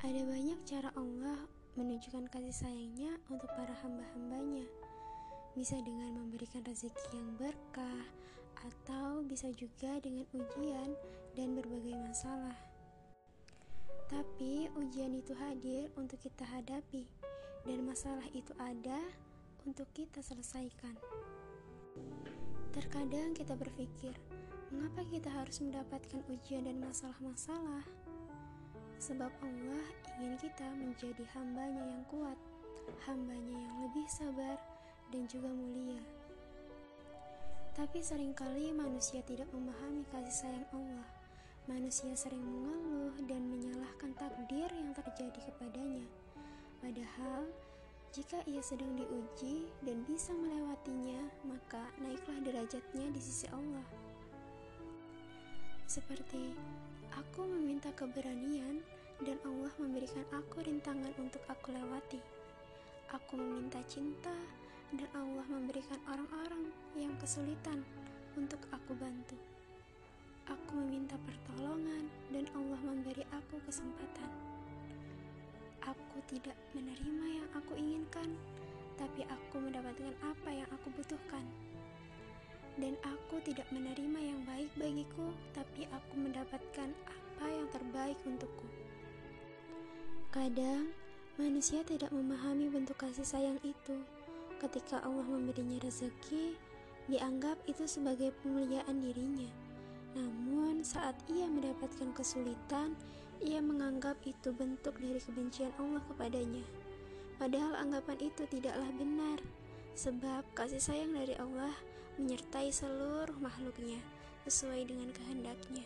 Ada banyak cara Allah menunjukkan kasih sayangnya untuk para hamba-hambanya. Bisa dengan memberikan rezeki yang berkah, atau bisa juga dengan ujian dan berbagai masalah. Tapi ujian itu hadir untuk kita hadapi, dan masalah itu ada untuk kita selesaikan. Terkadang kita berpikir, mengapa kita harus mendapatkan ujian dan masalah-masalah? Sebab Allah ingin kita menjadi hambanya yang kuat, hambanya yang lebih sabar dan juga mulia. Tapi sering kali manusia tidak memahami kasih sayang Allah. Manusia sering mengeluh dan menyalahkan takdir yang terjadi kepadanya. Padahal, jika ia sedang diuji dan bisa melewatinya, maka naiklah derajatnya di sisi Allah. Seperti Aku meminta keberanian dan Allah memberikan aku rintangan untuk aku lewati. Aku meminta cinta dan Allah memberikan orang-orang yang kesulitan untuk aku bantu. Aku meminta pertolongan dan Allah memberi aku kesempatan. Aku tidak menerima yang aku inginkan, tapi aku mendapatkan apa yang aku butuhkan dan aku tidak menerima yang baik bagiku, tapi aku mendapatkan apa yang terbaik untukku. Kadang manusia tidak memahami bentuk kasih sayang itu. Ketika Allah memberinya rezeki, dianggap itu sebagai pemuliaan dirinya. Namun, saat ia mendapatkan kesulitan, ia menganggap itu bentuk dari kebencian Allah kepadanya. Padahal anggapan itu tidaklah benar sebab kasih sayang dari Allah menyertai seluruh makhluknya sesuai dengan kehendaknya.